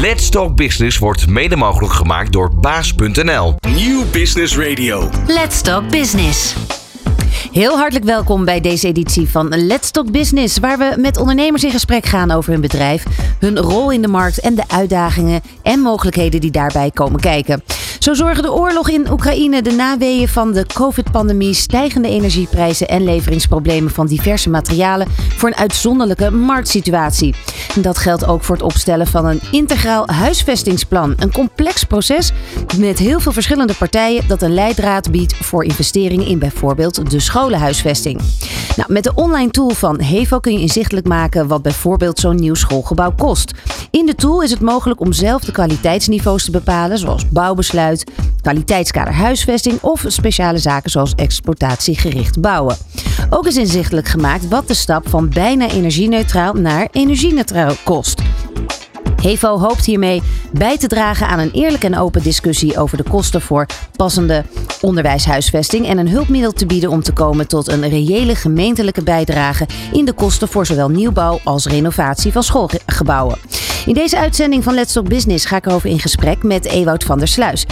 Let's Talk Business wordt mede mogelijk gemaakt door baas.nl. Nieuw Business Radio. Let's Talk Business. Heel hartelijk welkom bij deze editie van Let's Talk Business, waar we met ondernemers in gesprek gaan over hun bedrijf, hun rol in de markt en de uitdagingen en mogelijkheden die daarbij komen kijken. Zo zorgen de oorlog in Oekraïne, de naweeën van de COVID-pandemie, stijgende energieprijzen en leveringsproblemen van diverse materialen voor een uitzonderlijke marktsituatie. Dat geldt ook voor het opstellen van een integraal huisvestingsplan. Een complex proces met heel veel verschillende partijen dat een leidraad biedt voor investeringen in bijvoorbeeld de scholenhuisvesting. Nou, met de online tool van Hevo kun je inzichtelijk maken wat bijvoorbeeld zo'n nieuw schoolgebouw kost. In de tool is het mogelijk om zelf de kwaliteitsniveaus te bepalen, zoals kwaliteitskader huisvesting of speciale zaken zoals exploitatiegericht bouwen. Ook is inzichtelijk gemaakt wat de stap van bijna energieneutraal naar energie-neutraal kost. Hevo hoopt hiermee bij te dragen aan een eerlijke en open discussie over de kosten voor passende onderwijshuisvesting en een hulpmiddel te bieden om te komen tot een reële gemeentelijke bijdrage in de kosten voor zowel nieuwbouw als renovatie van schoolgebouwen. In deze uitzending van Let's Talk Business ga ik erover in gesprek met Ewout van der Sluis,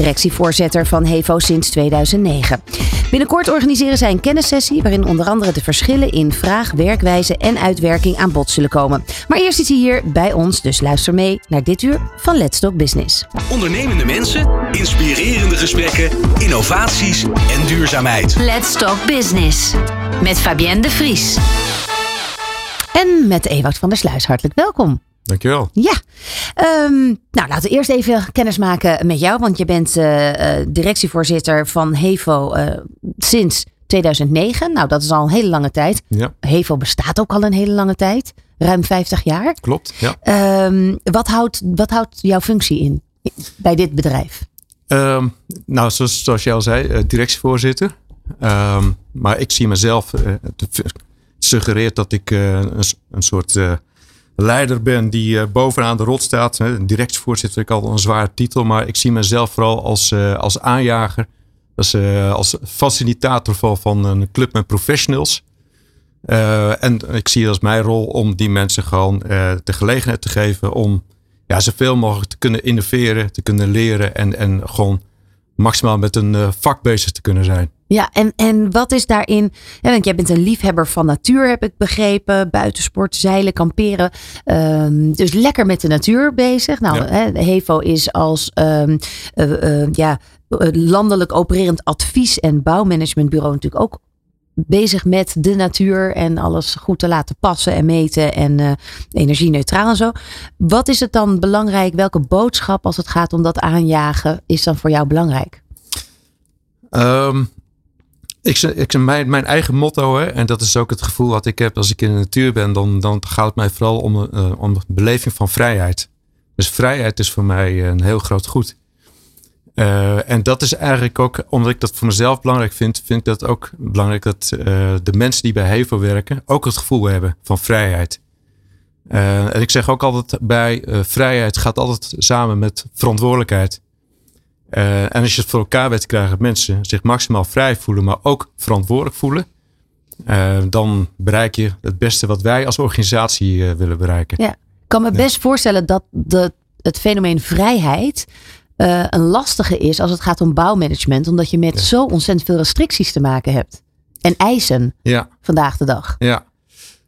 directievoorzitter van Hevo sinds 2009. Binnenkort organiseren zij een kennissessie waarin onder andere de verschillen in vraag, werkwijze en uitwerking aan bod zullen komen. Maar eerst is hij hier bij ons, dus luister mee naar dit uur van Let's Talk Business. Ondernemende mensen, inspirerende gesprekken, innovaties en duurzaamheid. Let's Talk Business met Fabienne de Vries. En met Ewout van der Sluis, hartelijk welkom. Dankjewel. Ja, um, nou laten we eerst even kennis maken met jou, want je bent uh, uh, directievoorzitter van HEVO uh, sinds 2009. Nou, dat is al een hele lange tijd. Ja. HEVO bestaat ook al een hele lange tijd, ruim 50 jaar. Klopt, ja. Um, wat, houdt, wat houdt jouw functie in bij dit bedrijf? Um, nou, zoals, zoals jij al zei, directievoorzitter. maar ik zie mezelf, suggereert dat ik een, een soort leider ben die uh, bovenaan de rot staat. Hè. Directievoorzitter ik al een zware titel, maar ik zie mezelf vooral als, uh, als aanjager. Dus, uh, als facilitator van, van een club met professionals. en ik zie het als mijn rol om die mensen gewoon de gelegenheid te geven om ja, zoveel mogelijk te kunnen innoveren, te kunnen leren en, en gewoon maximaal met een vak bezig te kunnen zijn. Ja, en, en wat is daarin? Ja, want jij bent een liefhebber van natuur, heb ik begrepen. Buitensport, zeilen, kamperen. Um, dus lekker met de natuur bezig. Nou, ja. HEVO is als um, uh, uh, ja, landelijk opererend advies- en bouwmanagementbureau natuurlijk ook bezig met de natuur en alles goed te laten passen en meten en uh, energie-neutraal en zo. Wat is het dan belangrijk? Welke boodschap als het gaat om dat aanjagen is dan voor jou belangrijk? Um, ik, ik, mijn, mijn eigen motto, hè, en dat is ook het gevoel wat ik heb als ik in de natuur ben, dan, dan gaat het mij vooral om, uh, om de beleving van vrijheid. Dus vrijheid is voor mij een heel groot goed. Uh, en dat is eigenlijk ook, omdat ik dat voor mezelf belangrijk vind, vind ik dat ook belangrijk dat uh, de mensen die bij HEVO werken ook het gevoel hebben van vrijheid. en ik zeg ook altijd bij vrijheid gaat altijd samen met verantwoordelijkheid. En als je het voor elkaar weet te krijgen dat mensen zich maximaal vrij voelen, maar ook verantwoordelijk voelen, dan bereik je het beste wat wij als organisatie willen bereiken. Ja, ik kan me best voorstellen dat de, het fenomeen vrijheid een lastige is als het gaat om bouwmanagement, omdat je met ja. zo ontzettend veel restricties te maken hebt. En eisen ja. vandaag de dag. Ja.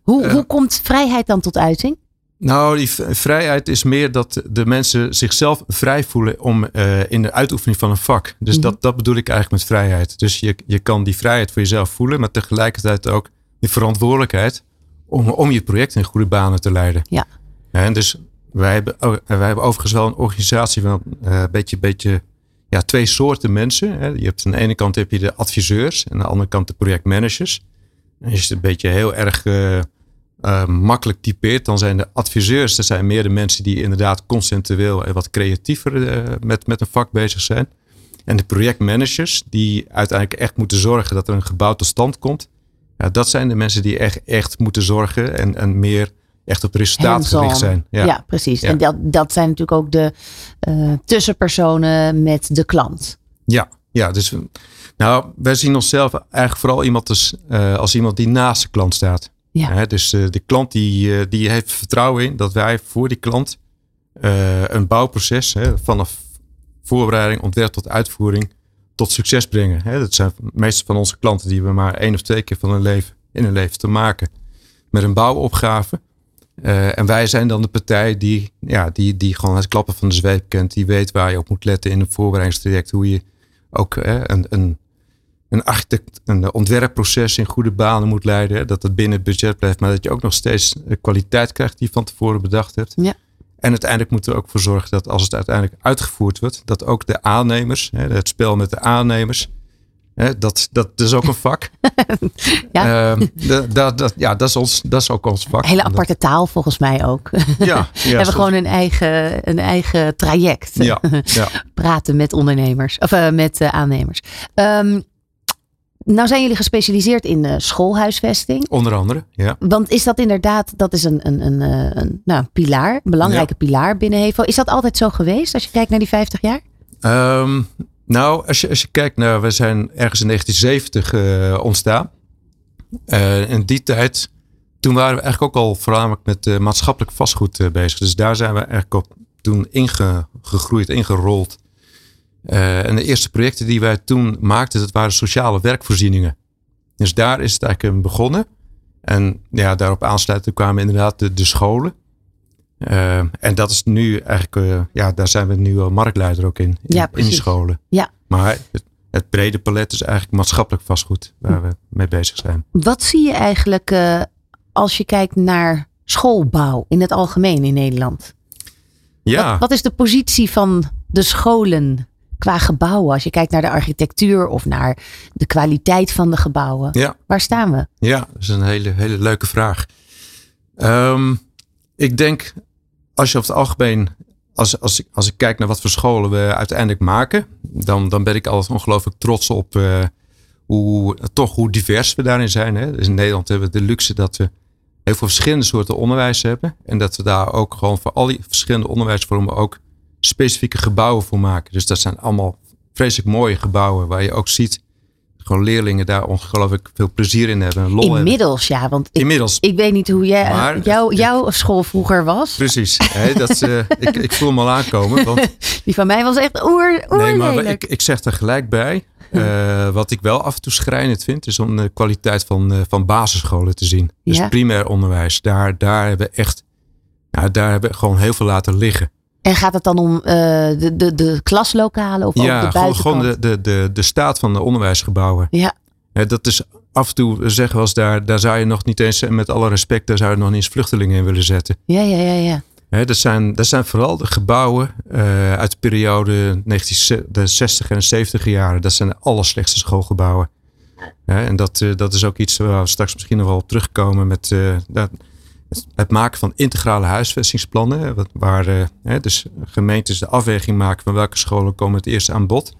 Hoe, hoe komt vrijheid dan tot uiting? Nou, die vrijheid is meer dat de mensen zichzelf vrij voelen om uh, in de uitoefening van een vak. Dus mm-hmm. dat, dat bedoel ik eigenlijk met vrijheid. Dus je, je kan die vrijheid voor jezelf voelen, maar tegelijkertijd ook die verantwoordelijkheid om, om je project in goede banen te leiden. Ja. En dus wij hebben, wij hebben overigens wel een organisatie van een uh, beetje, beetje ja, twee soorten mensen. Hè. Je hebt aan de ene kant heb je de adviseurs en aan de andere kant de projectmanagers. En als je het een beetje heel erg uh, makkelijk typeert, dan zijn de adviseurs, dat zijn meer de mensen die inderdaad concentueel en wat creatiever met, met een vak bezig zijn. En de projectmanagers, die uiteindelijk echt moeten zorgen dat er een gebouw tot stand komt. Ja, dat zijn de mensen die echt, echt moeten zorgen en, en meer echt op resultaat gericht zijn. Ja, ja precies. Ja. En dat, dat zijn natuurlijk ook de uh, tussenpersonen met de klant. Ja, ja dus nou, wij zien onszelf eigenlijk vooral iemand als, uh, als iemand die naast de klant staat. Ja. dus uh, de klant die, die heeft vertrouwen in dat wij voor die klant een bouwproces hè, vanaf voorbereiding, ontwerp tot uitvoering tot succes brengen. Hè. Dat zijn meestal van onze klanten die we maar één of twee keer van hun leven, in hun leven te maken met een bouwopgave. Uh, en wij zijn dan de partij die, ja, die, die gewoon het klappen van de zweep kent. Die weet waar je op moet letten in een voorbereidingstraject. Hoe je ook een, een, een architect, een ontwerpproces in goede banen moet leiden. Dat het binnen het budget blijft. Maar dat je ook nog steeds de kwaliteit krijgt die je van tevoren bedacht hebt. Ja. En uiteindelijk moeten we ook voor zorgen dat als het uiteindelijk uitgevoerd wordt. Dat ook de aannemers, het spel met de aannemers dat, dat is ook een vak. ja. Uh, dat, dat, ja, dat is, ons, dat is ook ons vak. Hele aparte taal volgens mij ook. Ja, We hebben gewoon een eigen, een eigen traject. Ja, ja. Praten met ondernemers of uh, met uh, aannemers. Um, nou zijn jullie gespecialiseerd in uh, schoolhuisvesting. Onder andere, ja. Want is dat inderdaad, dat is een, een, een, een nou, pilaar, een belangrijke ja. pilaar binnen HEVO. Is dat altijd zo geweest als je kijkt naar die 50 jaar? Um, nou, als je, als je kijkt naar, we zijn ergens in 1970 uh, ontstaan. Uh, in die tijd, toen waren we eigenlijk ook al voornamelijk met uh, maatschappelijk vastgoed bezig. Dus daar zijn we eigenlijk op toen ingegroeid, ingerold. en de eerste projecten die wij toen maakten, dat waren sociale werkvoorzieningen. Dus daar is het eigenlijk begonnen. En ja, daarop aansluiten kwamen inderdaad de, de scholen. Uh, en dat is nu eigenlijk, uh, ja, daar zijn we nu al marktleider ook in, in, ja, in scholen. Ja. Maar het, het, brede palet is eigenlijk maatschappelijk vastgoed waar we mee bezig zijn. Wat zie je eigenlijk uh, als je kijkt naar schoolbouw in het algemeen in Nederland? Ja. Wat, wat is de positie van de scholen qua gebouwen? Als je kijkt naar de architectuur of naar de kwaliteit van de gebouwen. Ja. Waar staan we? Ja, dat is een hele, hele leuke vraag. Um, ik denk als je over het algemeen, als, als, als ik kijk naar wat voor scholen we uiteindelijk maken, dan, dan ben ik altijd ongelooflijk trots op uh, hoe, toch hoe divers we daarin zijn. Hè? Dus in Nederland hebben we de luxe dat we heel veel verschillende soorten onderwijs hebben. En dat we daar ook gewoon voor al die verschillende onderwijsvormen ook specifieke gebouwen voor maken. Dus dat zijn allemaal vreselijk mooie gebouwen waar je ook ziet gewoon leerlingen daar ongelooflijk veel plezier in hebben. Lol Inmiddels, hebben. ja. Want ik, Inmiddels. ik weet niet hoe jij, maar, jou, jouw school vroeger was. Precies. Hè, dat, uh, ik, ik voel hem al aankomen. Want, Die van mij was echt oer, oer Nee, maar ik, ik zeg er gelijk bij. Uh, wat ik wel af en toe schrijnend vind, is om de kwaliteit van, uh, van basisscholen te zien. Dus Ja. primair onderwijs. Daar, daar hebben we echt, nou, daar hebben we gewoon heel veel laten liggen. En gaat het dan om uh, de, de, de klaslokalen of ook ja, de gewoon, buitenkant? gewoon de, de, de, de staat van de onderwijsgebouwen. Ja, dat is af en toe, zeggen we als daar, daar zou je nog niet eens, met alle respect, daar zou je nog niet eens vluchtelingen in willen zetten. ja, ja, ja. ja. Dat, zijn, dat zijn vooral de gebouwen uh, uit de periode 1960 en 70 jaren. Dat zijn de allerslechtste schoolgebouwen. En dat, uh, dat is ook iets waar we straks misschien nog wel op terugkomen met uh, dat, het maken van integrale huisvestingsplannen. Wat, waar hè, dus gemeentes de afweging maken van welke scholen komen het eerst aan bod.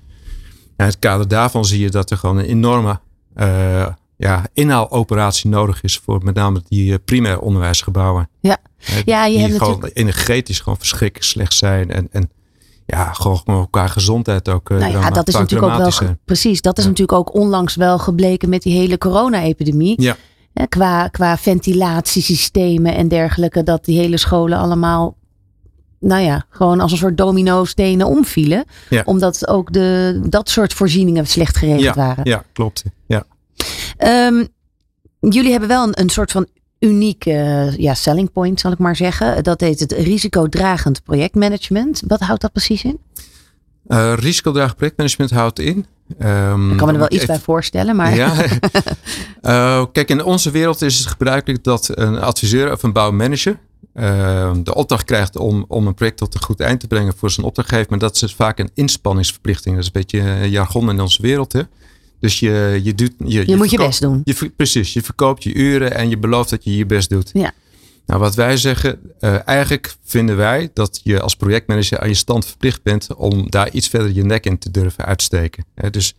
En in het kader daarvan zie je dat er gewoon een enorme uh, ja, inhaaloperatie nodig is voor met name die primair onderwijsgebouwen. Ja, ja je die hebt gewoon natuurlijk... energetisch gewoon verschrikkelijk slecht zijn. En, en ja, gewoon, elkaar gezondheid ook. Nou ja, dat is natuurlijk ook wel. Precies, dat is Ja. natuurlijk ook onlangs wel gebleken met die hele corona-epidemie. Ja, Qua, qua ventilatiesystemen en dergelijke, dat die hele scholen allemaal, nou ja, gewoon als een soort domino-stenen omvielen. Ja. Omdat ook de, dat soort voorzieningen slecht geregeld ja, waren. ja, klopt. Ja. Ehm, jullie hebben wel een, een soort van uniek eh, ja, selling point, zal ik maar zeggen. Dat heet het risicodragend projectmanagement. Wat houdt dat precies in? Uh, risicodragend projectmanagement houdt in. Um, Ik kan me er wel iets bij voorstellen, maar Ja. uh, kijk, in onze wereld is het gebruikelijk dat een adviseur of een bouwmanager uh, de opdracht krijgt om, om een project tot een goed eind te brengen voor zijn opdrachtgever. Maar dat is dus vaak een inspanningsverplichting. Dat is een beetje jargon in onze wereld. Hè? Dus je, je, doet, je, je, je moet je best doen. Je, precies, je verkoopt je uren en je belooft dat je je best doet. Ja. Nou, wat wij zeggen, uh, eigenlijk vinden wij dat je als projectmanager aan je stand verplicht bent om daar iets verder je nek in te durven uitsteken. Dus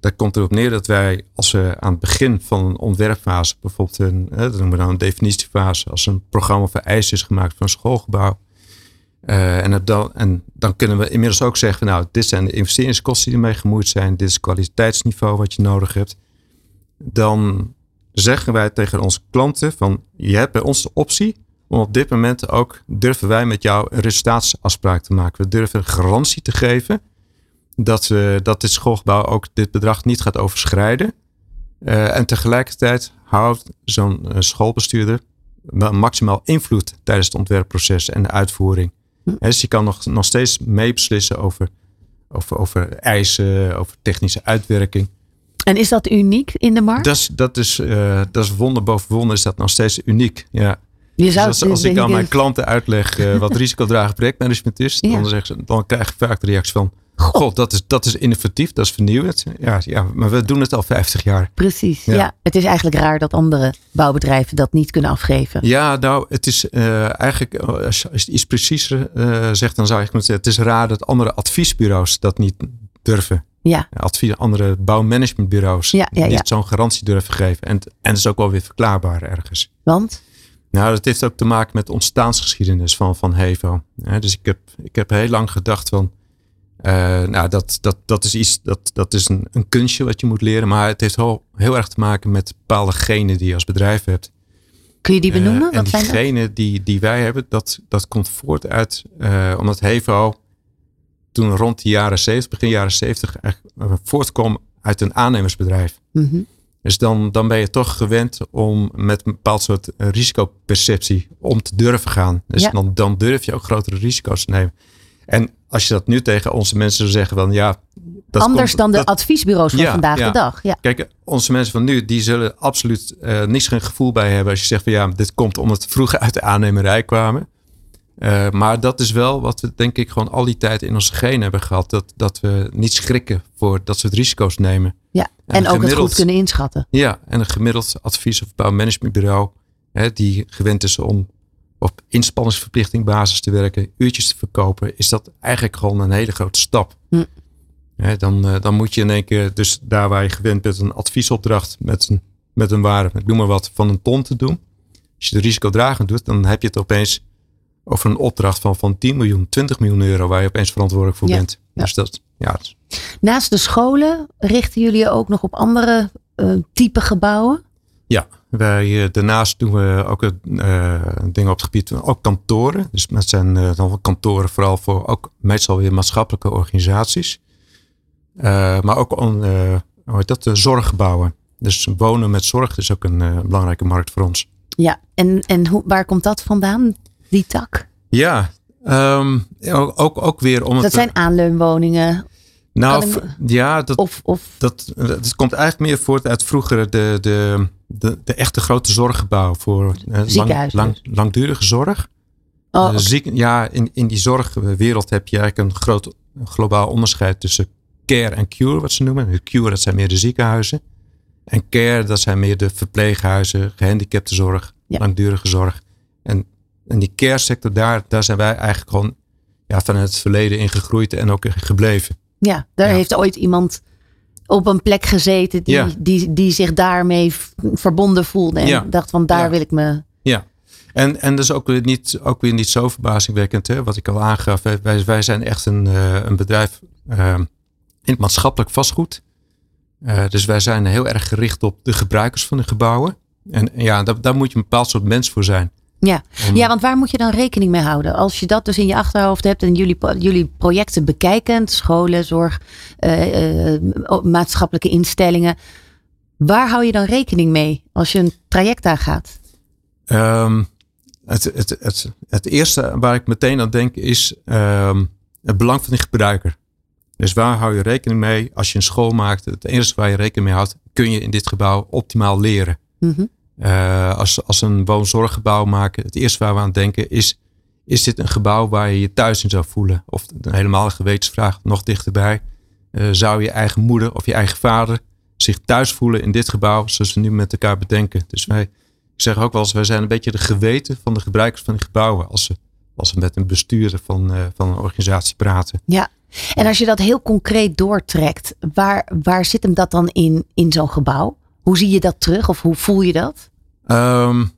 dat komt erop neer dat wij, als we aan het begin van een ontwerpfase, bijvoorbeeld een, dat noemen we dan een definitiefase, als een programma vereist is gemaakt voor een schoolgebouw. Uh, en, dan, en dan kunnen we inmiddels ook zeggen, nou, dit zijn de investeringskosten die ermee gemoeid zijn, dit is het kwaliteitsniveau wat je nodig hebt. Dan zeggen wij tegen onze klanten van, je hebt bij ons de optie Om op dit moment ook durven wij met jou een resultaatsafspraak te maken. We durven garantie te geven dat, we, dat dit schoolgebouw ook dit bedrag niet gaat overschrijden. Uh, en tegelijkertijd houdt zo'n schoolbestuurder maximaal invloed tijdens het ontwerpproces en de uitvoering. Dus je kan nog, nog steeds meebeslissen over, over, over eisen, over technische uitwerking. En is dat uniek in de markt? Dat is, dat is, uh, dat is wonder boven wonder, is dat nog steeds uniek. Ja. Je zou dus als, als ik aan mijn klanten uitleg uh, wat risicodragend projectmanagement is, ja. dan, zeggen ze, dan krijg ik vaak de reactie van: God, dat, is, dat is innovatief, dat is vernieuwend. Ja, ja, maar we doen het al 50 jaar. Precies, ja. Het is eigenlijk raar dat andere bouwbedrijven dat niet kunnen afgeven. Ja, nou, het is uh, eigenlijk, als je iets preciezer uh, zegt, dan zou ik moeten zeggen: het is raar dat andere adviesbureaus dat niet durven. Ja. Advies, andere bouwmanagementbureaus ja, ja, niet zo'n garantie durven geven. En, en het is ook wel weer verklaarbaar ergens. Want? Nou, dat heeft ook te maken met de ontstaansgeschiedenis van, van HEVO. dus ik heb, ik heb heel lang gedacht van uh, nou, dat, dat, dat is iets, dat, dat is een, een kunstje wat je moet leren. Maar het heeft heel, heel erg te maken met bepaalde genen die je als bedrijf hebt. Kun je die benoemen? Uh, en wat die genen die, die wij hebben, dat, dat komt voort uit, uh, omdat Hevo toen rond de jaren 70, begin jaren 70, eigenlijk voortkwam uit een aannemersbedrijf. Mm -hmm. Dus dan, dan ben je toch gewend om met een bepaald soort risicoperceptie om te durven gaan. Dus ja. dan, dan durf je ook grotere risico's te nemen. En als je dat nu tegen onze mensen zou zeggen, van ja. Dat Anders komt, dan de dat, adviesbureaus van ja, vandaag ja. de dag. Ja. Kijk, onze mensen van nu, die zullen absoluut uh, niks geen gevoel bij hebben als je zegt van ja, dit komt omdat we vroeger uit de aannemerij kwamen. Uh, maar dat is wel wat we denk ik gewoon al die tijd in onze genen hebben gehad. Dat, dat we niet schrikken voor dat soort risico's nemen. Ja, en, en ook het goed kunnen inschatten. Ja, en een gemiddeld advies- of bouwmanagementbureau hè, die gewend is om op inspanningsverplichting basis te werken, uurtjes te verkopen, is dat eigenlijk gewoon een hele grote stap. Hm. Ja, dan, uh, dan moet je in één keer, dus daar waar je gewend bent, een adviesopdracht met een, met een waarde, ik noem maar wat, van een ton te doen. Als je de risicodragend doet, dan heb je het opeens over een opdracht van, van 10 miljoen, 20 miljoen euro, waar je opeens verantwoordelijk voor ja. bent. Ja. Dus dat, ja. Naast de scholen richten jullie je ook nog op andere uh, type gebouwen? Ja, wij, uh, daarnaast doen we ook uh, dingen op het gebied van ook kantoren. Dus dat zijn uh, dan kantoren vooral voor ook meestal weer maatschappelijke organisaties. maar ook on, hoe heet dat, zorggebouwen. Dus wonen met zorg is ook een belangrijke markt voor ons. Ja, en, en hoe, waar komt dat vandaan, die tak? Ja, um, ook, ook, ook weer om dat het... zijn aanleunwoningen. Nou, ja, dat, of, of... Dat, dat komt eigenlijk meer voort uit vroeger de, de, de, de echte grote zorggebouwen voor lang, lang, langdurige zorg. Oh, okay. Ziek, ja, in, in die zorgwereld heb je eigenlijk een groot globaal onderscheid tussen care en cure, wat ze noemen. Cure, dat zijn meer de ziekenhuizen. En care, dat zijn meer de verpleeghuizen, gehandicaptenzorg, ja. langdurige zorg. En, en die care sector, daar, daar zijn wij eigenlijk gewoon ja, van het verleden in gegroeid en ook gebleven. Ja, daar ja. heeft ooit iemand op een plek gezeten die, ja. die, die zich daarmee verbonden voelde. En ja. dacht van daar wil ik me. Ja, en, en dat is ook weer niet, ook weer niet zo verbazingwekkend. Hè? Wat ik al aangaf. Wij, wij zijn echt een, uh, een bedrijf uh, in het maatschappelijk vastgoed. Uh, dus wij zijn heel erg gericht op de gebruikers van de gebouwen. En ja, daar, daar moet je een bepaald soort mens voor zijn. Ja. Om... ja, want waar moet je dan rekening mee houden? Als je dat dus in je achterhoofd hebt en jullie, jullie projecten bekijkend, scholen, zorg, uh, uh, maatschappelijke instellingen. Waar hou je dan rekening mee als je een traject aangaat? Um, het, het, het, het eerste waar ik meteen aan denk is um, het belang van de gebruiker. Dus waar hou je rekening mee als je een school maakt? Het eerste waar je rekening mee houdt, kun je in dit gebouw optimaal leren. Mm -hmm. Uh, als, als een woonzorggebouw maken, het eerste waar we aan denken is, is dit een gebouw waar je je thuis in zou voelen? Of een helemaal gewetensvraag nog dichterbij. Uh, zou je eigen moeder of je eigen vader zich thuis voelen in dit gebouw zoals we nu met elkaar bedenken? Dus wij, ik zeg ook wel eens, wij zijn een beetje de geweten van de gebruikers van die gebouwen. Als ze, als ze met een bestuurder van, uh, van een organisatie praten. Ja, en als je dat heel concreet doortrekt, waar, waar zit hem dat dan in, in zo'n gebouw? Hoe zie je dat terug of hoe voel je dat? Um,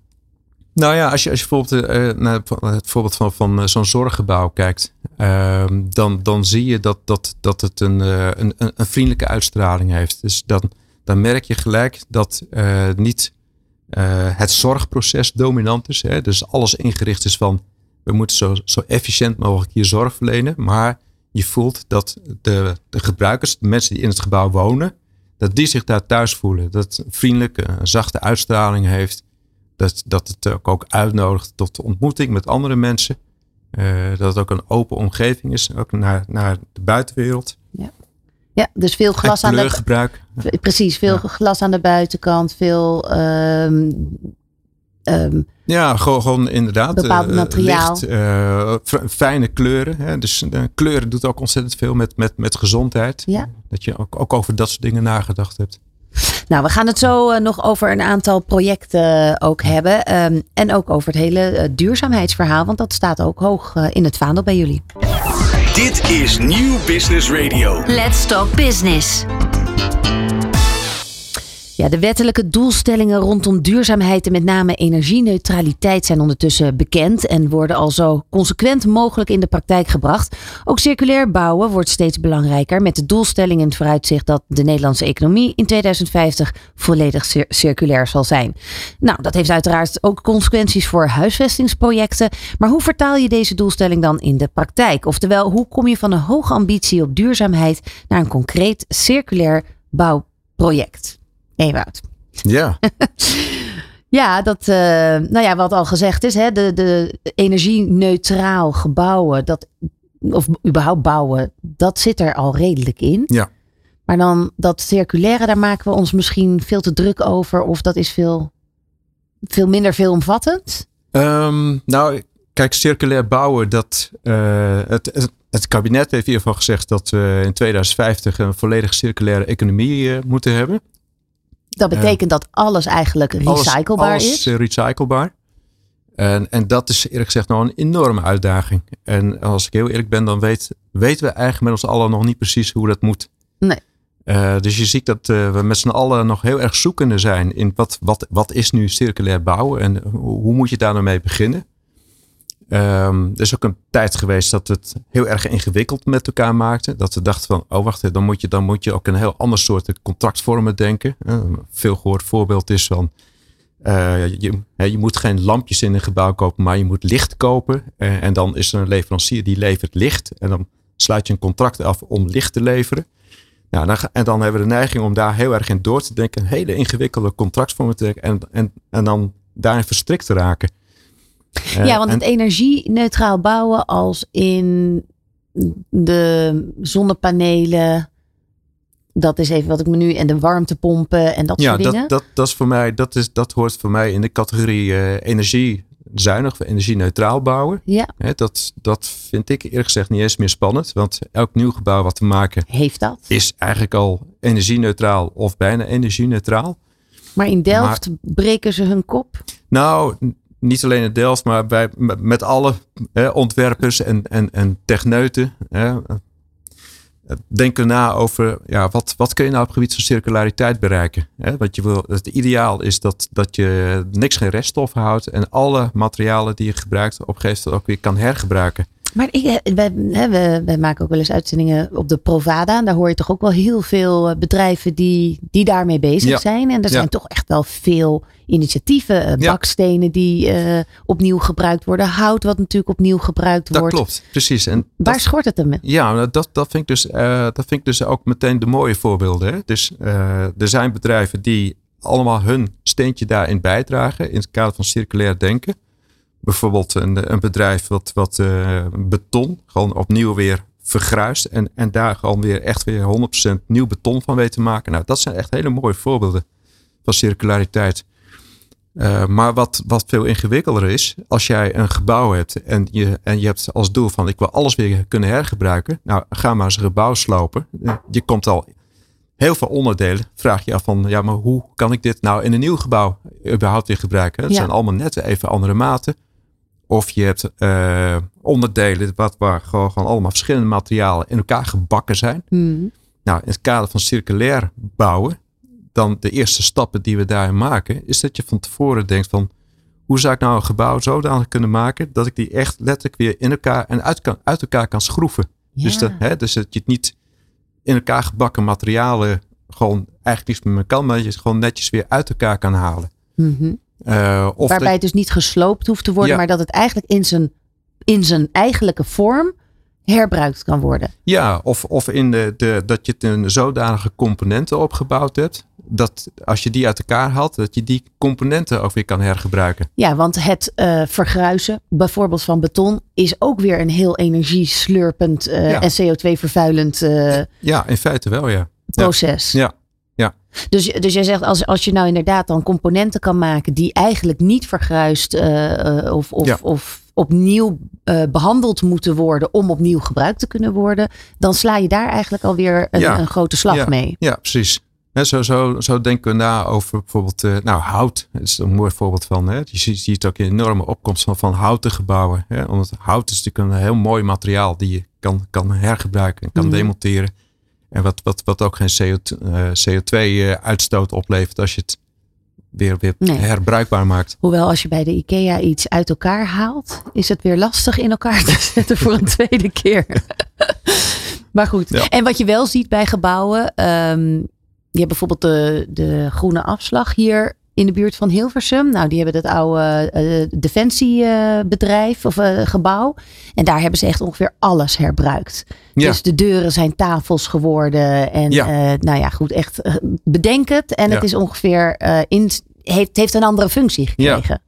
nou ja, als je, als je bijvoorbeeld uh, naar het voorbeeld van, van uh, zo'n zorggebouw kijkt, uh, dan, dan zie je dat, dat, dat het een, een, een vriendelijke uitstraling heeft. Dus dan, dan merk je gelijk dat niet het zorgproces dominant is. Hè? Dus alles ingericht is van we moeten zo, zo efficiënt mogelijk hier zorg verlenen. Maar je voelt dat de, de gebruikers, de mensen die in het gebouw wonen, dat die zich daar thuis voelen. Dat het vriendelijke, een zachte uitstraling heeft. Dat, dat het ook, ook uitnodigt tot ontmoeting met andere mensen. Uh, dat het ook een open omgeving is, ook naar, naar de buitenwereld. Ja, ja dus veel glas aan de Precies, veel ja. glas aan de buitenkant, veel um, um, ja, gewoon, gewoon inderdaad. Bepaald uh, materiaal. Licht, uh, fijne kleuren. Hè? Dus uh, kleuren doet ook ontzettend veel met, met, met gezondheid. Ja. Dat je ook, ook over dat soort dingen nagedacht hebt. Nou, we gaan het zo nog over een aantal projecten ook hebben. Um, en ook over het hele duurzaamheidsverhaal. Want dat staat ook hoog in het vaandel bij jullie. Dit is Nieuw Business Radio. Let's Talk Business. Ja, de wettelijke doelstellingen rondom duurzaamheid en met name energieneutraliteit zijn ondertussen bekend en worden al zo consequent mogelijk in de praktijk gebracht. Ook circulair bouwen wordt steeds belangrijker met de doelstelling in het vooruitzicht dat de Nederlandse economie in 2050 volledig circulair zal zijn. Nou, dat heeft uiteraard ook consequenties voor huisvestingsprojecten. Maar hoe vertaal je deze doelstelling dan in de praktijk? Oftewel, hoe kom je van een hoge ambitie op duurzaamheid naar een concreet circulair bouwproject? Ewout. Ja. ja, dat, uh, nou ja, wat al gezegd is, hè, de, de energie-neutraal gebouwen, dat, of überhaupt bouwen, dat zit er al redelijk in. Ja. Maar dan dat circulaire, daar maken we ons misschien veel te druk over, of dat is veel, veel minder veelomvattend? Um, nou, kijk, circulair bouwen, dat, uh, het, het, het, kabinet heeft geval gezegd dat we in 2050 een volledig circulaire economie uh, moeten hebben. Dat betekent dat alles eigenlijk recyclebaar alles, is? Alles recyclebaar. En, en dat is eerlijk gezegd nou een enorme uitdaging. En als ik heel eerlijk ben, dan weet, weten we eigenlijk met ons allen nog niet precies hoe dat moet. Nee. Uh, dus je ziet dat uh, we met z'n allen nog heel erg zoekende zijn in wat, wat, wat is nu circulair bouwen en hoe, hoe moet je daar nou mee beginnen. Um, er is ook een tijd geweest dat het heel erg ingewikkeld met elkaar maakten. Dat we dachten van, oh wacht, dan moet je, dan moet je ook een heel ander soort contractvormen denken. een veel gehoord voorbeeld is van, uh, je, je, moet geen lampjes in een gebouw kopen, maar je moet licht kopen. Uh, en dan is er een leverancier die levert licht. En dan sluit je een contract af om licht te leveren. Nou, dan, en dan hebben we de neiging om daar heel erg in door te denken. Hele ingewikkelde contractvormen te denken. En, en, en dan daarin verstrikt te raken ja, want het energie-neutraal bouwen als in de zonnepanelen. Dat is even wat ik me nu. En de warmtepompen en dat soort dingen. Ja, dat, dat, is voor mij, dat, is, dat hoort voor mij in de categorie uh, energiezuinig of energie-neutraal bouwen. Ja. dat, dat vind ik eerlijk gezegd niet eens meer spannend. Want elk nieuw gebouw wat we maken. Heeft dat? Is eigenlijk al energie-neutraal of bijna energie-neutraal. Maar in Delft breken ze hun kop? Nou, niet alleen in Delft, maar bij, met alle hè, ontwerpers en, en, en techneuten. Hè, denken na over ja, wat, wat kun je nou op het gebied van circulariteit bereiken. Hè? Want je wil, het ideaal is dat, dat je niks geen reststof houdt en alle materialen die je gebruikt op een gegeven moment ook weer kan hergebruiken. Maar ik, eh, we, we, maken ook wel eens uitzendingen op de Provada. En daar hoor je toch ook wel heel veel eh, bedrijven die, die daarmee bezig zijn. En er zijn toch echt wel veel initiatieven. Eh, bakstenen die opnieuw gebruikt worden. Hout wat natuurlijk opnieuw gebruikt dat wordt. Dat klopt, precies. En Waar dat, schort het met? Ja, nou, dat, dat, vind ik dus, dat vind ik dus ook meteen de mooie voorbeelden. Hè? Dus er zijn bedrijven die allemaal hun steentje daarin bijdragen. In het kader van circulair denken bijvoorbeeld een, een bedrijf wat, wat uh, beton gewoon opnieuw weer vergruist. En, en daar gewoon weer echt weer 100% nieuw beton van weet te maken. Nou, dat zijn echt hele mooie voorbeelden van circulariteit. Uh, maar wat, wat veel ingewikkelder is, als jij een gebouw hebt en je, en je hebt als doel van ik wil alles weer kunnen hergebruiken. Nou, ga maar eens een gebouw slopen. Je komt al heel veel onderdelen. Vraag je af van ja, maar hoe kan ik dit nou in een nieuw gebouw überhaupt weer gebruiken? Het zijn allemaal net even andere maten. Of je hebt uh, onderdelen wat, waar gewoon, gewoon, allemaal verschillende materialen in elkaar gebakken zijn. Mm. Nou, in het kader van circulair bouwen, dan de eerste stappen die we daarin maken, is dat je van tevoren denkt van hoe zou ik nou een gebouw zodanig kunnen maken dat ik die echt letterlijk weer in elkaar en uit, kan, uit elkaar kan schroeven. Ja. Dus, dat, hè, dus dat je het niet in elkaar gebakken materialen gewoon eigenlijk niets meer kan, maar dat je het gewoon netjes weer uit elkaar kan halen. Mm -hmm. Uh, of Waarbij het dus niet gesloopt hoeft te worden, Ja. maar dat het eigenlijk in zijn, in zijn eigenlijke vorm herbruikt kan worden. Ja, of, of in de, de, dat je het een zodanige componenten opgebouwd hebt. Dat als je die uit elkaar haalt, dat je die componenten ook weer kan hergebruiken. Ja, want het eh, vergruisen, bijvoorbeeld van beton, is ook weer een heel energieslurpend eh, Ja. en CO2-vervuilend eh, Ja, in feite wel, ja. proces. Ja, ja. Dus, dus jij zegt, als, als je nou inderdaad dan componenten kan maken die eigenlijk niet vergruist eh, eh, of, of, Ja. of opnieuw eh, behandeld moeten worden om opnieuw gebruikt te kunnen worden, dan sla je daar eigenlijk alweer een, Ja. een grote slag ja, mee. Ja, precies. Zo, zo, zo denken we na over bijvoorbeeld nou, hout. Dat is een mooi voorbeeld van. Hè. Je ziet, ziet ook een enorme opkomst van, van houten gebouwen. Hè. Omdat hout is natuurlijk een heel mooi materiaal die je kan, kan hergebruiken en kan Mhm. demonteren. En wat, wat, wat ook geen CO2-uitstoot oplevert als je het weer, weer Nee. herbruikbaar maakt. Hoewel als je bij de IKEA iets uit elkaar haalt, is het weer lastig in elkaar te zetten voor een tweede keer. maar goed. Ja. En wat je wel ziet bij gebouwen, ehm, je hebt bijvoorbeeld de, de groene afslag hier in de buurt van Hilversum. Nou, die hebben dat oude eh, defensiebedrijf of eh, gebouw. En daar hebben ze echt ongeveer alles herbruikt. Ja. Dus de deuren zijn tafels geworden. En Ja. eh, nou ja, goed, echt bedenk het. En Ja. het is ongeveer in, heeft, heeft een andere functie Ja. gekregen.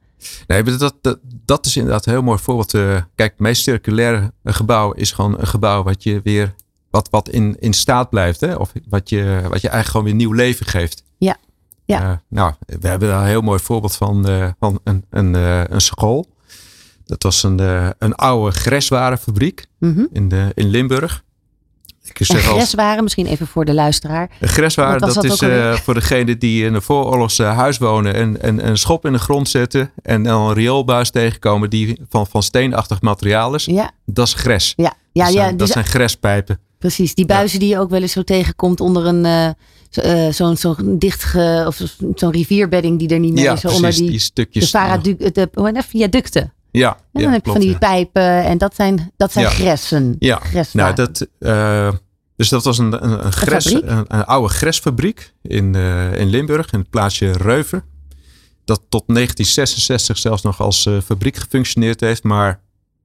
Nee, dat, dat, dat is inderdaad een heel mooi voorbeeld. Kijk, het meest circulaire gebouw is gewoon een gebouw wat je weer wat, wat in, in staat blijft. Hè? Of wat je, wat je eigenlijk gewoon weer nieuw leven geeft. Ja. Ja. Eh, nou, we hebben daar een heel mooi voorbeeld van, eh, van een, een, eh, een school. Dat was een, een oude greswarenfabriek Mhm. in, de, in Limburg. Ik zeg greswaren, misschien even voor de luisteraar. een greswaren, dat, dat is voor degene die in een vooroorlogs eh, huis wonen en, en een schop in de grond zetten en dan een rioolbuis tegenkomen die van, van steenachtig materiaal is. Ja, Dat is gres. ja, ja, dat, ja zijn, dat die- zijn grespijpen. precies. Die buizen die je ook wel eens zo tegenkomt onder een eh, zo'n dichtge of zo'n rivierbedding die er niet meer Ja, is. Precies. onder die, die de, stukjes. de, heet dat? viaducten. ja, En dan ja, heb je van die ja. pijpen en dat zijn, dat zijn Ja. gressen. Ja. Nou, dat, eh, dus dat was een, een, een, gres, een, een oude gresfabriek in, eh, in Limburg, in het plaatsje Reuven. Dat tot 1966 zelfs nog als fabriek gefunctioneerd heeft. Maar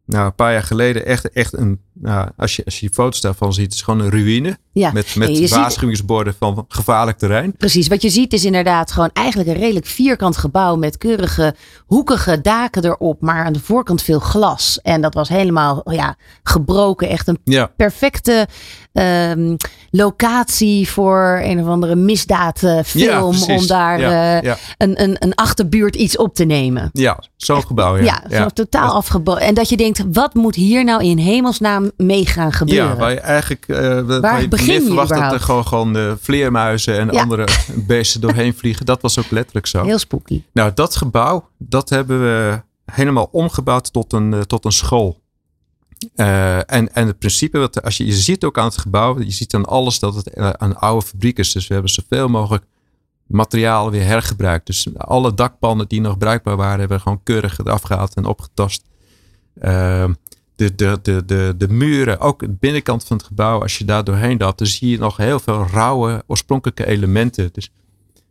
nou, een paar jaar geleden echt, echt een, nou, als, je, als je die foto's daarvan ziet, het is gewoon een ruïne. Ja. Met, met ziet- waarschuwingsborden van gevaarlijk terrein. Precies, wat je ziet is inderdaad gewoon eigenlijk een redelijk vierkant gebouw met keurige hoekige daken erop, maar aan de voorkant veel glas. En dat was helemaal ja, gebroken, echt een Ja, perfecte ehm, locatie voor een of andere misdaadfilm ja om daar eh, een, een, een achterbuurt iets op te nemen. ja, zo'n gebouw. Ja, Ja, totaal afgebroken. En dat je denkt, wat moet hier nou in hemelsnaam mee gaan gebeuren? Ja, waar je eigenlijk uh, waar je begin je verwacht dat er gewoon, gewoon uh, vleermuizen en Ja. andere beesten doorheen vliegen. Dat was ook letterlijk zo. Heel spooky. Nou, dat gebouw, dat hebben we helemaal omgebouwd tot een, uh, tot een school. Uh, en, en het principe, wat, als je, je ziet ook aan het gebouw, je ziet aan alles dat het uh, een oude fabriek is. Dus we hebben zoveel mogelijk materialen weer hergebruikt. Dus alle dakpannen die nog bruikbaar waren, hebben we gewoon keurig eraf gehaald en opgetast. Uh, de, de, de, de, de muren, ook de binnenkant van het gebouw, als je daar doorheen loopt, dan zie je nog heel veel rauwe, oorspronkelijke elementen. Dus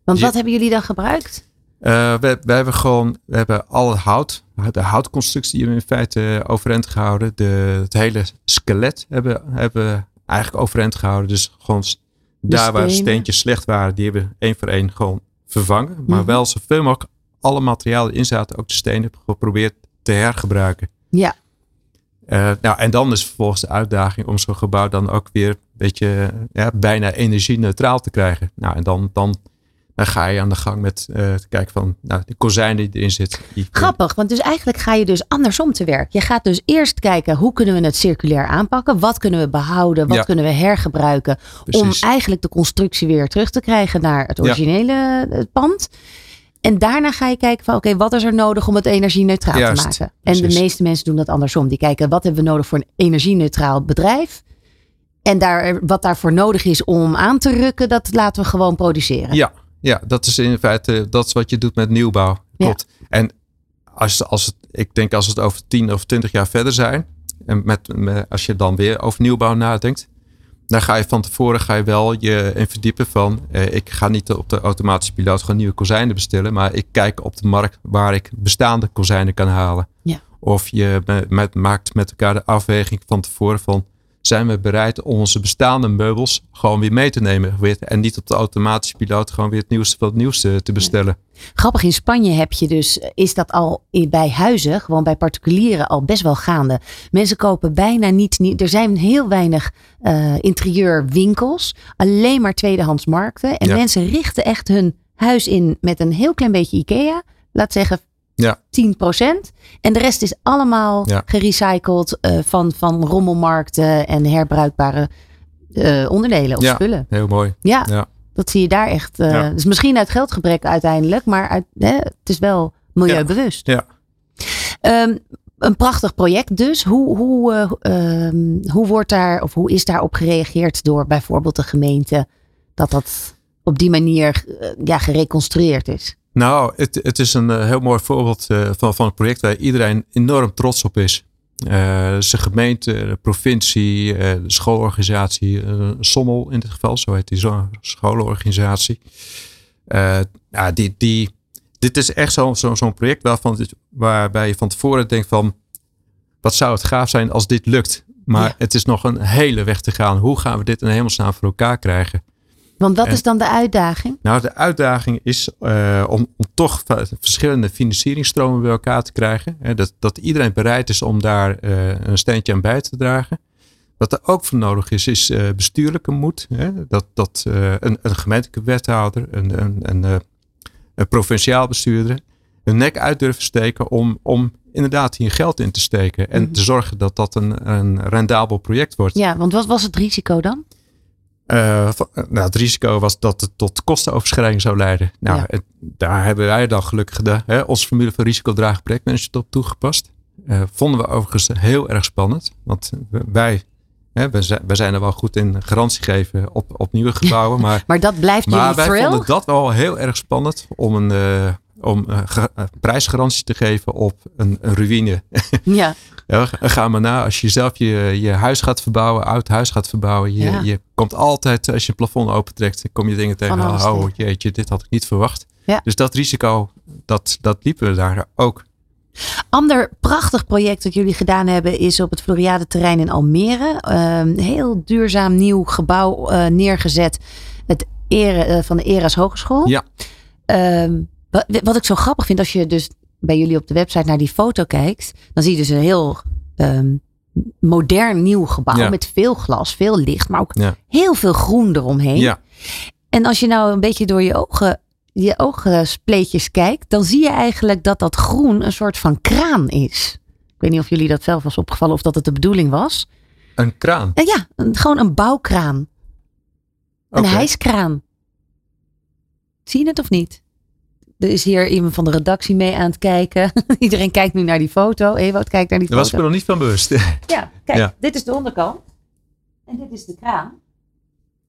Want je- wat hebben jullie dan gebruikt? uh, we, we hebben gewoon, we hebben al het hout, de houtconstructie hebben we in feite overeind gehouden. De, het hele skelet hebben, hebben we eigenlijk overeind gehouden. Dus gewoon daar waar steentjes slecht waren, die hebben we één voor één gewoon vervangen. Maar Mhm. wel zoveel mogelijk alle materialen die in zaten, ook de stenen, geprobeerd te hergebruiken. Ja, Uh, nou, en dan is vervolgens de uitdaging om zo'n gebouw dan ook weer een beetje ja, bijna energie-neutraal te krijgen. Nou, en dan, dan, dan ga je aan de gang met uh, te kijken van nou, de kozijnen die erin zitten. Die, grappig. Want dus eigenlijk ga je dus andersom te werk. Je gaat dus eerst kijken hoe kunnen we het circulair aanpakken? Wat kunnen we behouden? Wat Ja. kunnen we hergebruiken? Om eigenlijk de constructie weer terug te krijgen naar het Ja. originele eh, pand. En daarna ga je kijken van oké, wat is er nodig om het energie-neutraal te maken? En de meeste mensen doen dat andersom. Die kijken wat hebben we nodig voor een energie-neutraal bedrijf? En daar, wat daarvoor nodig is om aan te rukken, dat laten we gewoon produceren. Ja, ja, dat is in feite dat is wat je doet met nieuwbouw. Ja. En als, als het, ik denk als het over 10 of 20 jaar verder zijn. En met, met- als je dan weer over nieuwbouw nadenkt. Daar ga je van tevoren ga je wel je in verdiepen van. eh, ik ga niet op de automatische piloot gewoon nieuwe kozijnen bestellen. Maar ik kijk op de markt waar ik bestaande kozijnen kan halen. Ja. Of je me- met, maakt met elkaar de afweging van tevoren van. Zijn we bereid om onze bestaande meubels gewoon weer mee te nemen? Weer, en niet op de automatische piloot gewoon weer het nieuwste van het nieuwste te bestellen. Grappig, in Spanje heb je dus, is dat al bij huizen, gewoon bij particulieren al best wel gaande. Mensen kopen bijna niet, niet er zijn heel weinig eh, interieurwinkels, alleen maar tweedehands markten. En Ja. mensen richten echt hun huis in met een heel klein beetje IKEA, laat zeggen Ja. 10%. En de rest is allemaal Ja. gerecycled eh, van, van rommelmarkten en herbruikbare eh, onderdelen of Ja. spullen. Heel mooi. Ja, Ja. dat zie je daar echt. eh Ja. Dus misschien uit geldgebrek uiteindelijk, maar uit, hè, het is wel milieubewust. Ja. Ehm, een prachtig project dus. Hoe, hoe, eh, ehm, hoe wordt daar of hoe is daarop gereageerd door bijvoorbeeld de gemeente dat dat op die manier ja, gereconstrueerd is? Nou, het, het is een eh, heel mooi voorbeeld eh, van, van een project waar iedereen enorm trots op is. Eh zijn gemeente, de provincie, de schoolorganisatie, Sommel in dit geval, zo heet die scholenorganisatie. Ja, die, die, dit is echt zo'n zo, zo'n project waarvan, dit- waarbij je van tevoren denkt van, wat zou het gaaf zijn als dit lukt. Maar Ja. het is nog een hele weg te gaan. Hoe gaan we dit in hemelsnaam voor elkaar krijgen? Want wat En- is dan de uitdaging? Nou, de uitdaging is eh, om, om toch verschillende financieringsstromen bij elkaar te krijgen. Hè, dat, dat iedereen bereid is om daar eh, een steentje aan bij te dragen. Wat er ook voor nodig is, is eh, bestuurlijke moed. Hè? Dat, dat een, een gemeentelijke wethouder, een, een, een, een provinciaal bestuurder, hun nek uit durven steken om, om inderdaad hier geld in te steken. En Mhm. te zorgen dat dat een, een rendabel project wordt. Ja, want wat was het risico dan? Eh, eh, nou, het risico was dat het tot kostenoverschrijding zou leiden. Nou, Ja. het- daar hebben wij dan gelukkig de, hè, onze formule van risicodragend projectmanagement op toegepast. Eh, vonden we overigens heel erg spannend. Want wij, hè, wij, zijn, wij zijn er wel goed in garantie geven op, op nieuwe gebouwen. Maar, Maar dat blijft maar jullie wij thrill? vonden dat wel heel erg spannend om een, om, eh, eh, prijsgarantie te geven op een, een ruïne. Ja, Ja, ga maar na. Als je zelf je, je huis gaat verbouwen, oud huis gaat verbouwen. Je, Ja. je komt altijd, als je een plafond opentrekt, kom je dingen tegen. Oh, tegen. jeetje, dit had ik niet verwacht. Ja. Dus dat risico, dat, dat liepen we daar ook. Ander prachtig project dat jullie gedaan hebben is op het Floriade terrein in Almere. Een heel duurzaam nieuw gebouw eh, neergezet. Het ere, eh, van de Eras Hogeschool. Ja. Ehm, wat, wat ik zo grappig vind als je dus bij jullie op de website naar die foto kijkt. Dan zie je dus een heel ehm, modern nieuw gebouw Ja. met veel glas, veel licht. Maar ook Ja. heel veel groen eromheen. Ja, En als je nou een beetje door je ogen, je oogspleetjes kijkt, dan zie je eigenlijk dat dat groen een soort van kraan is. Ik weet niet of jullie dat zelf was opgevallen of dat het de bedoeling was. een kraan. En ja, een- gewoon een bouwkraan. Een hijskraan. Zie je het of niet? Er is hier iemand van de redactie mee aan het kijken. Iedereen kijkt nu naar die foto. Ewout kijkt naar die Daar was ik foto. me nog niet van bewust. Ja, kijk, Ja. dit is de onderkant. En dit is de kraan.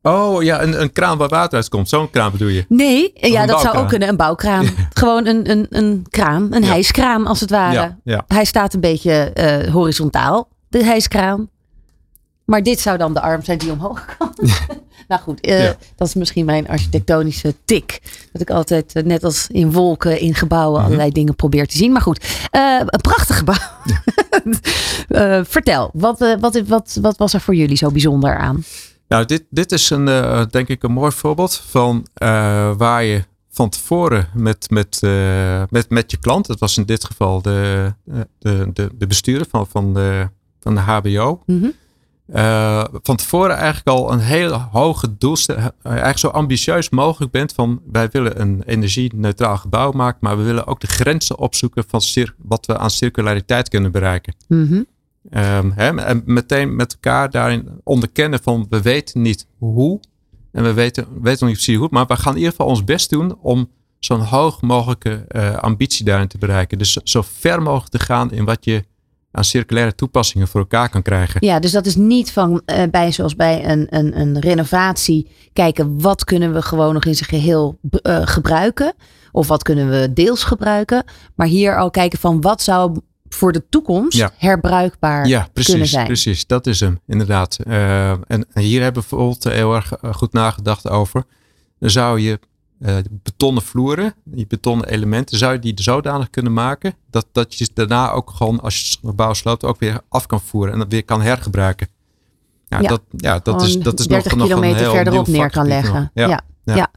Oh ja, een, een kraan waar water uit komt. Zo'n kraan bedoel je? Nee, ja, dat zou ook kunnen. Een bouwkraan. Gewoon een, een, een kraan. Een Ja. hijskraan als het ware. Ja, ja. Hij staat een beetje eh, horizontaal, de hijskraan. Maar dit zou dan de arm zijn die omhoog kan. Nou goed, eh, Ja. dat is misschien mijn architectonische tik. Dat ik altijd, eh, net als in wolken, in gebouwen, Mhm. allerlei dingen probeer te zien. Maar goed, eh, een prachtig gebouw. Vertel, wat, wat, wat, wat was er voor jullie zo bijzonder aan? Nou, dit, dit is een, denk ik een mooi voorbeeld van waar je van tevoren met, met, met, met je klant, dat was in dit geval de, de, de, de bestuurder van, van, de, van de HBO, Mhm. Eh, van tevoren eigenlijk al een hele hoge doelstelling, eigenlijk zo ambitieus mogelijk bent van wij willen een energie-neutraal gebouw maken, maar we willen ook de grenzen opzoeken van wat we aan circulariteit kunnen bereiken. Mhm. Ehm, hè, en meteen met elkaar daarin onderkennen van we weten niet hoe. En we weten, weten nog niet precies hoe. Maar we gaan in ieder geval ons best doen om zo'n hoog mogelijke eh, ambitie daarin te bereiken. Dus zo ver mogelijk te gaan in wat je aan circulaire toepassingen voor elkaar kan krijgen. Ja, dus dat is niet van eh, bij zoals bij een, een, een renovatie kijken wat kunnen we gewoon nog in zijn geheel eh, gebruiken of wat kunnen we deels gebruiken, maar hier al kijken van wat zou voor de toekomst Ja. herbruikbaar Ja, kunnen precies, zijn. precies. Dat is hem, inderdaad. Eh, en hier hebben we bijvoorbeeld heel erg goed nagedacht over. Dan zou je eh, betonnen vloeren, die betonnen elementen, zou je die zodanig kunnen maken dat, dat je ze daarna ook gewoon, als je het gebouw sloopt, ook weer af kan voeren en dat weer kan hergebruiken. Ja, Ja, dat, ja, dat is, dat is 30 nog, nog een kilometer heel verderop neer kan leggen. Ja, Ja, ja.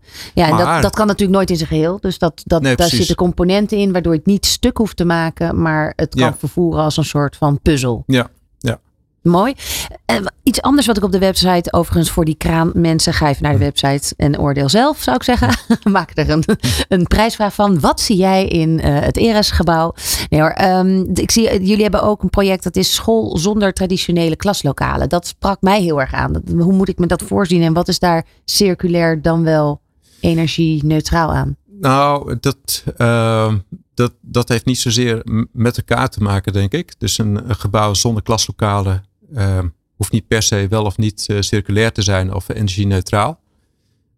en dat, Maar- dat kan natuurlijk nooit in zijn geheel. Dus dat, dat, Nee, daar precies. zitten componenten in waardoor je het niet stuk hoeft te maken, maar het kan vervoeren als een soort van puzzel. Ja. Mooi. En iets anders wat ik op de website, overigens voor die kraanmensen, ga even naar Hm. de website en oordeel zelf, zou ik zeggen. Maak er een, een prijsvraag van. Wat zie jij in eh, het Eres-gebouw? Nee hoor, ehm, ik zie, jullie hebben ook een project dat is school zonder traditionele klaslokalen. Dat sprak mij heel erg aan. Hoe moet ik me dat voorzien en wat is daar circulair dan wel energie-neutraal aan? Nou, dat, ehm, dat, dat heeft niet zozeer met elkaar te maken, denk ik. Dus een, een gebouw zonder klaslokalen hoeft niet per se wel of niet eh, circulair te zijn of energie-neutraal.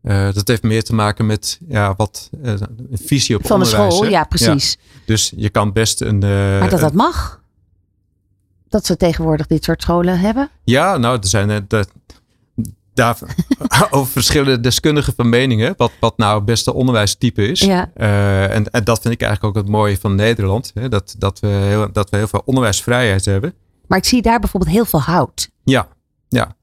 Eh, dat heeft meer te maken met ja, wat eh, een visie op Van de onderwijs. school, hè? ja precies. Dus je kan best een. maar dat dat mag? Dat ze tegenwoordig dit soort scholen hebben? Ja, nou, er zijn de, daar over verschillende deskundigen van meningen. Wat, wat nou het beste onderwijstype is. Ja. En, en dat vind ik eigenlijk ook het mooie van Nederland. Hè? Dat, dat, we heel, dat we heel veel onderwijsvrijheid hebben. Maar ik zie daar bijvoorbeeld heel veel hout. Ja, ja.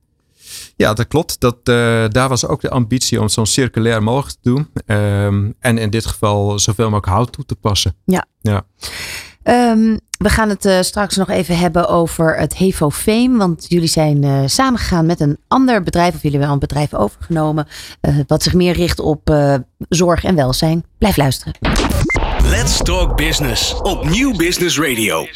Ja, dat klopt. Dat, eh, daar was ook de ambitie om het zo circulair mogelijk te doen. Ehm, en in dit geval zoveel mogelijk hout toe te passen. Ja. Ja. Ehm, we gaan het eh, straks nog even hebben over het Hevo Fame. Want jullie zijn eh, samengegaan met een ander bedrijf. Of jullie hebben wel een bedrijf overgenomen. eh, wat zich meer richt op eh, zorg en welzijn. Blijf luisteren. Let's Talk Business op Nieuw Business Radio.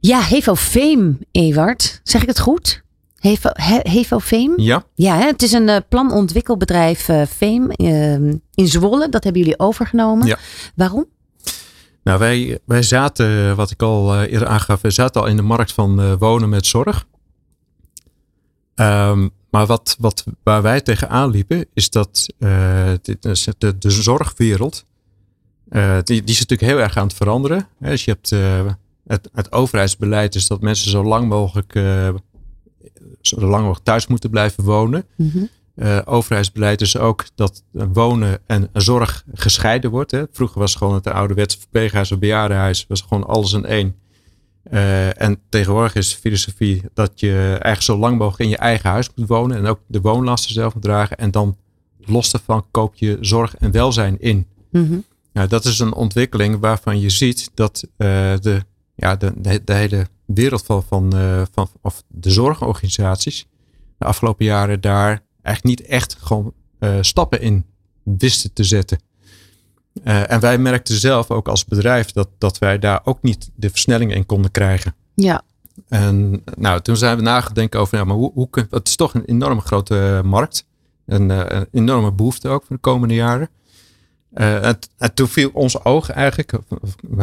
Ja, Hevo Fame, Ewart. Zeg ik het goed? Hevo, He- Hevo Fame? Ja, Ja, hè? het is een eh, planontwikkelbedrijf eh Fame ehm, in Zwolle. Dat hebben jullie overgenomen. Ja. Waarom? Nou, wij, wij zaten, wat ik al eh, eerder aangaf, we zaten al in de markt van eh, wonen met zorg. Ehm, maar wat, wat, waar wij tegenaan liepen, is dat eh, is de, de zorgwereld, eh, die, die is natuurlijk heel erg aan het veranderen. Hè, Dus je hebt eh, het, het overheidsbeleid is dat mensen zo lang mogelijk, eh, zo lang mogelijk thuis moeten blijven wonen. Mhm. Eh, overheidsbeleid is ook dat wonen en zorg gescheiden wordt. Hè. Vroeger was gewoon het ouderwetse verpleeghuis of bejaardenhuis. was gewoon alles in één. Eh, en tegenwoordig is de filosofie dat je eigenlijk zo lang mogelijk in je eigen huis moet wonen. En ook de woonlasten zelf moet dragen. En dan los daarvan koop je zorg en welzijn in. Mhm. Nou, dat is een ontwikkeling waarvan je ziet dat de, ja, de, de, de hele wereld van, van, eh, van of de zorgorganisaties de afgelopen jaren daar eigenlijk niet echt gewoon eh, stappen in wisten te zetten. Eh, en wij merkten zelf ook als bedrijf dat, dat wij daar ook niet de versnelling in konden krijgen. Ja, En nou, toen zijn we nagedenken over, ja, maar hoe, hoe kun, het is toch een enorme grote markt. Een, eh, een enorme behoefte ook voor de komende jaren. En, en toen viel ons oog eigenlijk,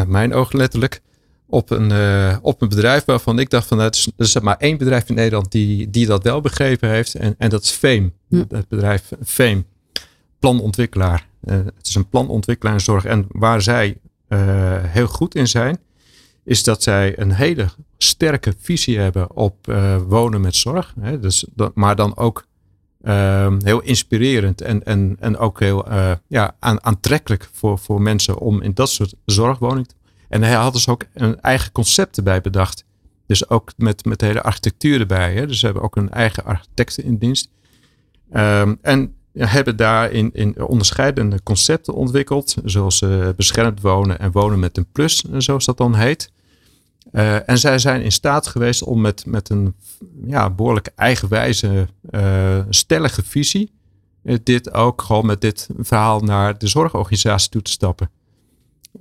mijn oog letterlijk, op een, eh, op een bedrijf waarvan ik dacht van, nou, het is, er is maar één bedrijf in Nederland die, die dat wel begrepen heeft. En, en dat is Fame. Hm. Het bedrijf Fame. Planontwikkelaar. Eh, het is een planontwikkelaar in zorg. En waar zij eh, heel goed in zijn, is dat zij een hele sterke visie hebben op wonen met zorg. Hè? Dus, dat, maar dan ook ehm, heel inspirerend en, en, en ook heel ja, aan, aantrekkelijk voor, voor mensen om in dat soort zorgwoning te En hij had dus ook een eigen concept erbij bedacht. Dus ook met, met de hele architectuur erbij. Hè? Dus ze hebben ook een eigen architecten in dienst. Ehm, en hebben daarin in onderscheidende concepten ontwikkeld. Zoals eh, beschermd wonen en wonen met een plus, zoals dat dan heet. Uh, en zij zijn in staat geweest om met, met een ja, behoorlijk eigenwijze, uh, stellige visie. Uh, dit ook gewoon met dit verhaal naar de zorgorganisatie toe te stappen.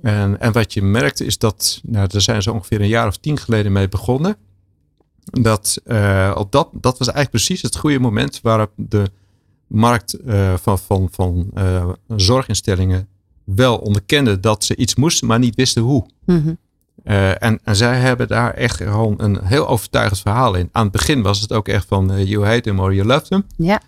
En, en wat je merkt is dat, nou, daar zijn ze ongeveer een jaar of tien geleden mee begonnen. Dat, uh, op dat, dat was eigenlijk precies het goede moment waarop de markt van, van, van zorginstellingen wel onderkende dat ze iets moesten, maar niet wisten hoe. Uh, en, en, zij hebben daar echt gewoon een heel overtuigend verhaal in. Aan het begin was het ook echt van uh, you hate him or you love him. Ja.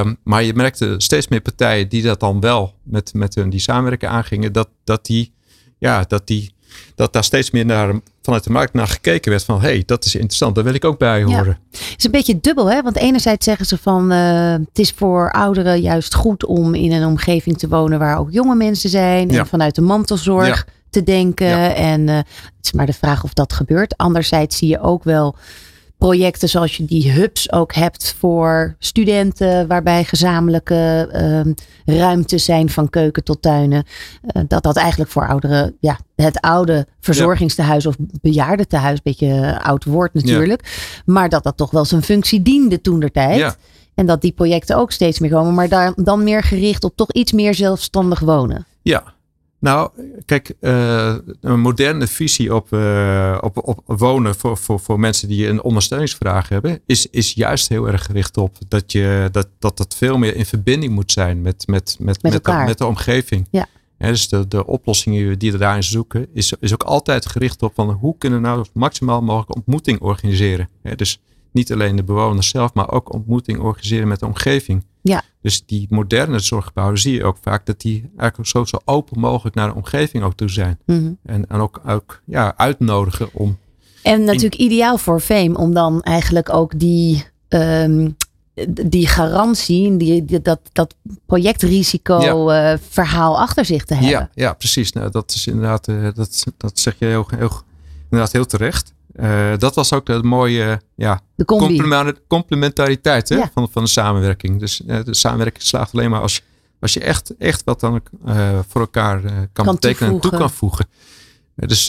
Um, maar je merkte steeds meer partijen die dat dan wel met, met hun die samenwerking aangingen, dat, dat die, ja, dat die dat daar steeds meer naar, vanuit de markt naar gekeken werd van hé, hey, dat is interessant, daar wil ik ook bij horen. Het is een beetje dubbel, hè? Want enerzijds zeggen ze van uh, het is voor ouderen juist goed om in een omgeving te wonen waar ook jonge mensen zijn. En vanuit de mantelzorg te denken. En uh, het is maar de vraag of dat gebeurt. Anderzijds zie je ook wel projecten zoals je die hubs ook hebt voor studenten, waarbij gezamenlijke uh, ruimtes zijn van keuken tot tuinen. Uh, dat dat eigenlijk voor ouderen, ja, het oude verzorgingstehuis of bejaardentehuis, een beetje oud woord natuurlijk. Maar dat dat toch wel zijn functie diende toen der tijd. Ja. En dat die projecten ook steeds meer komen, maar daar, dan meer gericht op toch iets meer zelfstandig wonen. Ja, nou, kijk, uh, een moderne visie op, uh, op, op wonen voor, voor, voor mensen die een ondersteuningsvraag hebben, is, is juist heel erg gericht op dat, je, dat, dat dat veel meer in verbinding moet zijn met, met, met, met, met, de, met de omgeving. Ja. dus de, de oplossingen die we daarin zoeken, is, is ook altijd gericht op van hoe kunnen we nou maximaal mogelijk ontmoeting organiseren. dus niet alleen de bewoners zelf, maar ook ontmoeting organiseren met de omgeving. Ja. Dus die moderne zorggebouwen zie je ook vaak dat die eigenlijk zo, zo open mogelijk naar de omgeving ook toe zijn. Mhm. en, en ook, ook ja, uitnodigen om. En natuurlijk ideaal voor Veem om dan eigenlijk ook die, um, die garantie, die, dat, dat projectrisico eh, verhaal achter zich te hebben. Ja, ja precies. Nou, dat is inderdaad, uh, dat, dat zeg je heel, heel, inderdaad heel terecht. Uh, dat was ook de mooie ja, de complementariteit hè, van, van de samenwerking. Dus uh, de samenwerking slaagt alleen maar als, als je echt, echt wat dan uh, voor elkaar kan, kan, betekenen en toe kan voegen. dus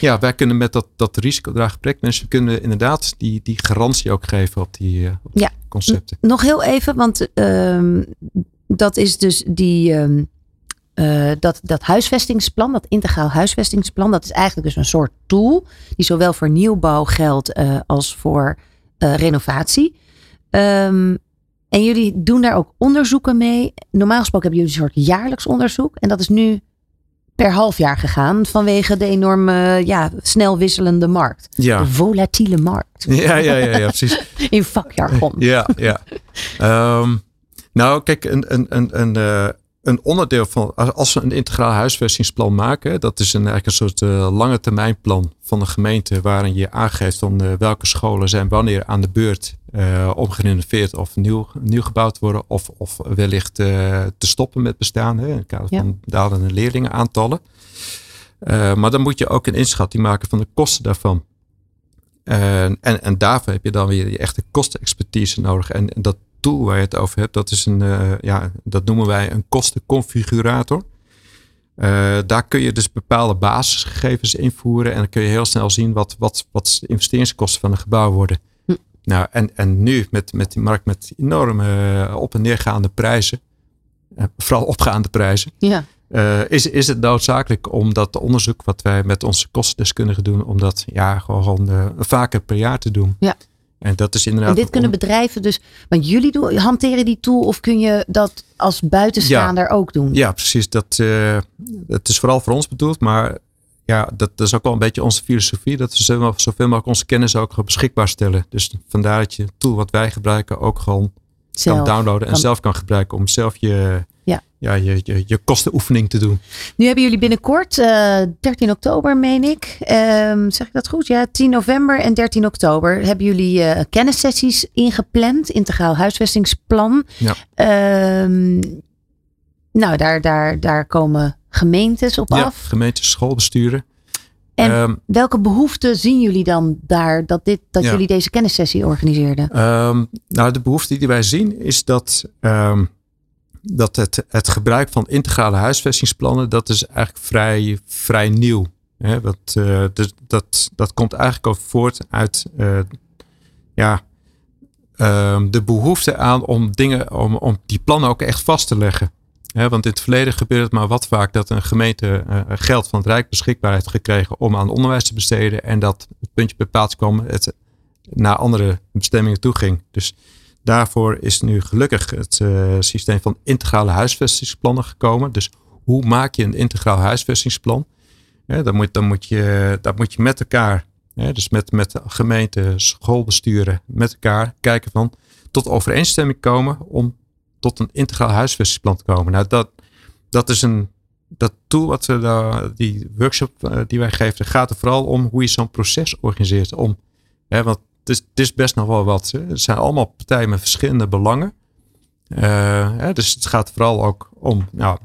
ja, wij kunnen met dat, dat risicodraagprojectmensen kunnen inderdaad die, die garantie ook geven op die, op concepten. Nog heel even, want ehm, dat is dus die. Um, uh, dat, dat huisvestingsplan, dat integraal huisvestingsplan, dat is eigenlijk dus een soort tool die zowel voor nieuwbouw geldt uh, als voor uh, renovatie. Um, en jullie doen daar ook onderzoeken mee. Normaal gesproken hebben jullie een soort jaarlijks onderzoek. En dat is nu per half jaar gegaan vanwege de enorme, ja, snel wisselende markt. Ja. De volatiele markt. Ja, ja, ja, ja precies. In vakjargon. Ja, ja. Um, nou, kijk, een, een, een, een een onderdeel van, als we een integraal huisvestingsplan maken, dat is een, eigenlijk een soort uh, lange termijn plan van de gemeente, waarin je aangeeft van uh, welke scholen zijn wanneer aan de beurt uh, omgerenoveerd of nieuw, nieuw gebouwd worden, of, of wellicht te stoppen met bestaan, hè, in het kader van dalende leerlingenaantallen. maar dan moet je ook een inschatting maken van de kosten daarvan. en, en daarvoor heb je dan weer je echte kostenexpertise nodig. En, en dat tool waar je het over hebt, dat is een, uh, ja, dat noemen wij een kostenconfigurator. Uh, daar kun je dus bepaalde basisgegevens invoeren en dan kun je heel snel zien wat, wat, wat de investeringskosten van een gebouw worden. Hm. Nou, en, en nu met, met die markt met enorme uh, op- en neergaande prijzen, vooral opgaande prijzen, ja. is, is het noodzakelijk om dat onderzoek wat wij met onze kostendeskundigen doen, om dat ja, gewoon vaker per jaar te doen. Ja. En dat is inderdaad. En dit kunnen bedrijven dus. Want jullie doen, hanteren die tool of kun je dat als buitenstaander ook doen? Ja, precies. Dat, uh, dat is vooral voor ons bedoeld. Maar ja, dat, dat, is ook wel een beetje onze filosofie. Dat we zoveel mogelijk onze kennis ook beschikbaar stellen. Dus vandaar dat je het tool wat wij gebruiken ook gewoon kan downloaden en zelf kan gebruiken om zelf je ja. Ja, je, je, je kostenoefening te doen. Nu hebben jullie binnenkort, uh, eh, 13 oktober meen ik, um, zeg ik dat goed? Ja, 10 november en 13 oktober hebben jullie uh, kennissessies ingepland, integraal huisvestingsplan. Ja. Um, nou, daar, daar, daar komen gemeentes op ja, af. gemeentes, schoolbesturen. En um, welke behoeften zien jullie dan daar dat, dit, dat jullie deze kennissessie organiseerden? Um, nou, de behoefte die wij zien is dat um, dat het, het gebruik van integrale huisvestingsplannen, dat is eigenlijk vrij, vrij nieuw. Hè? Dat, uh, dus dat, dat komt eigenlijk ook voort uit uh, ja, um, de behoefte aan om dingen, om, om die plannen ook echt vast te leggen. Hè? Want in het verleden gebeurt het maar wat vaak dat een gemeente uh, geld van het Rijk beschikbaar heeft gekregen om aan onderwijs te besteden en dat het puntje bepaald kwam, het naar andere bestemmingen toe ging. Dus Daarvoor is nu gelukkig het uh, systeem van integrale huisvestingsplannen gekomen. Dus hoe maak je een integraal huisvestingsplan? Dan, moet, dan moet je, dat moet je met elkaar, dus met, met de gemeente, schoolbesturen, met elkaar kijken van tot overeenstemming komen om tot een integraal huisvestingsplan te komen. Nou, dat, dat is een, dat tool wat we daar, die workshop eh, die wij geven, gaat er vooral om hoe je zo'n proces organiseert. Om, hè, want is, het is best nog wel wat. Hè. Er zijn allemaal partijen met verschillende belangen. Eh, hè, dus het gaat vooral ook om, nou,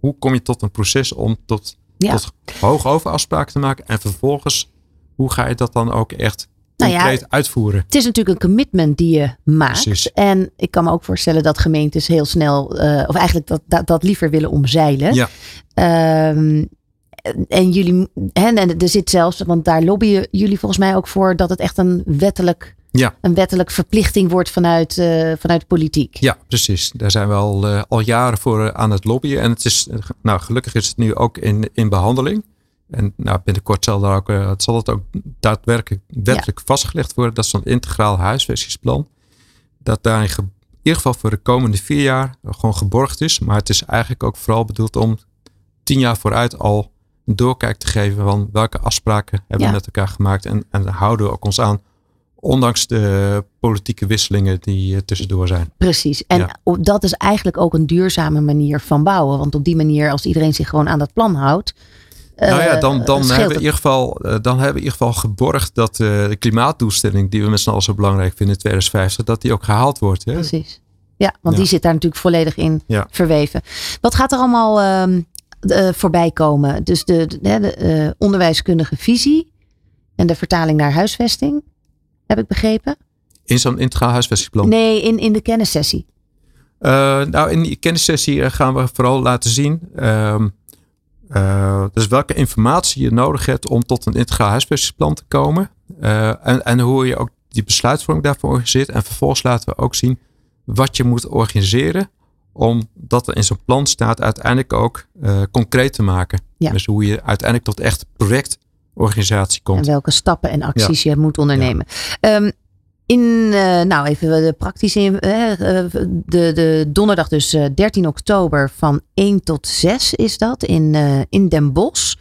hoe kom je tot een proces om tot, Ja. tot hoge overafspraken te maken. En vervolgens, hoe ga je dat dan ook echt Nou ja, concreet uitvoeren? Het is natuurlijk een commitment die je maakt. Precies. En ik kan me ook voorstellen dat gemeentes heel snel, eh, of eigenlijk dat, dat, dat liever willen omzeilen. Ja. Ehm, en jullie, hè, en er zit zelfs, want daar lobbyen jullie volgens mij ook voor dat het echt een wettelijk, Ja. een wettelijk verplichting wordt vanuit, eh, vanuit politiek. Ja, precies. Daar zijn we al, eh, al jaren voor eh, aan het lobbyen. En het is, nou, gelukkig is het nu ook in, in behandeling. En nou, binnenkort zal, daar ook, het zal het ook daadwerkelijk wettelijk vastgelegd worden. Dat is zo'n integraal huisvestingsplan. Dat daar in, ieder geval voor de komende vier jaar gewoon geborgd is. Maar het is eigenlijk ook vooral bedoeld om tien jaar vooruit al doorkijk te geven van welke afspraken hebben Ja. we met elkaar gemaakt. En, en houden we ook ons aan. Ondanks de politieke wisselingen die eh, tussendoor zijn. Precies. En Ja. dat is eigenlijk ook een duurzame manier van bouwen. Want op die manier, als iedereen zich gewoon aan dat plan houdt. Nou ja, eh, dan, dan, hebben we in ieder geval, eh, dan hebben we in ieder geval geborgd dat eh, de klimaatdoelstelling die we met z'n allen zo belangrijk vinden in 2050, dat die ook gehaald wordt. Hè? Precies. Ja, want Ja. die zit daar natuurlijk volledig in Ja. verweven. Wat gaat er allemaal ehm, eh, voorbij komen? Dus de, de, eh, onderwijskundige visie en de vertaling naar huisvesting, heb ik begrepen? In zo'n integraal huisvestingsplan. Nee, in, in de kennissessie. Eh, nou, in die kennissessie gaan we vooral laten zien. ehm, eh, dus welke informatie je nodig hebt om tot een integraal huisvestingsplan te komen. En, en hoe je ook die besluitvorming daarvoor organiseert. En vervolgens laten we ook zien wat je moet organiseren. Om dat er in zo'n plan staat uiteindelijk ook eh, concreet te maken. Ja. Dus hoe je uiteindelijk tot echt projectorganisatie komt. En welke stappen en acties je moet ondernemen. Ehm, in, eh, nou even de praktische, eh, de, de donderdag dus eh, 13 oktober van 1 tot 6 is dat in, in Den Bosch.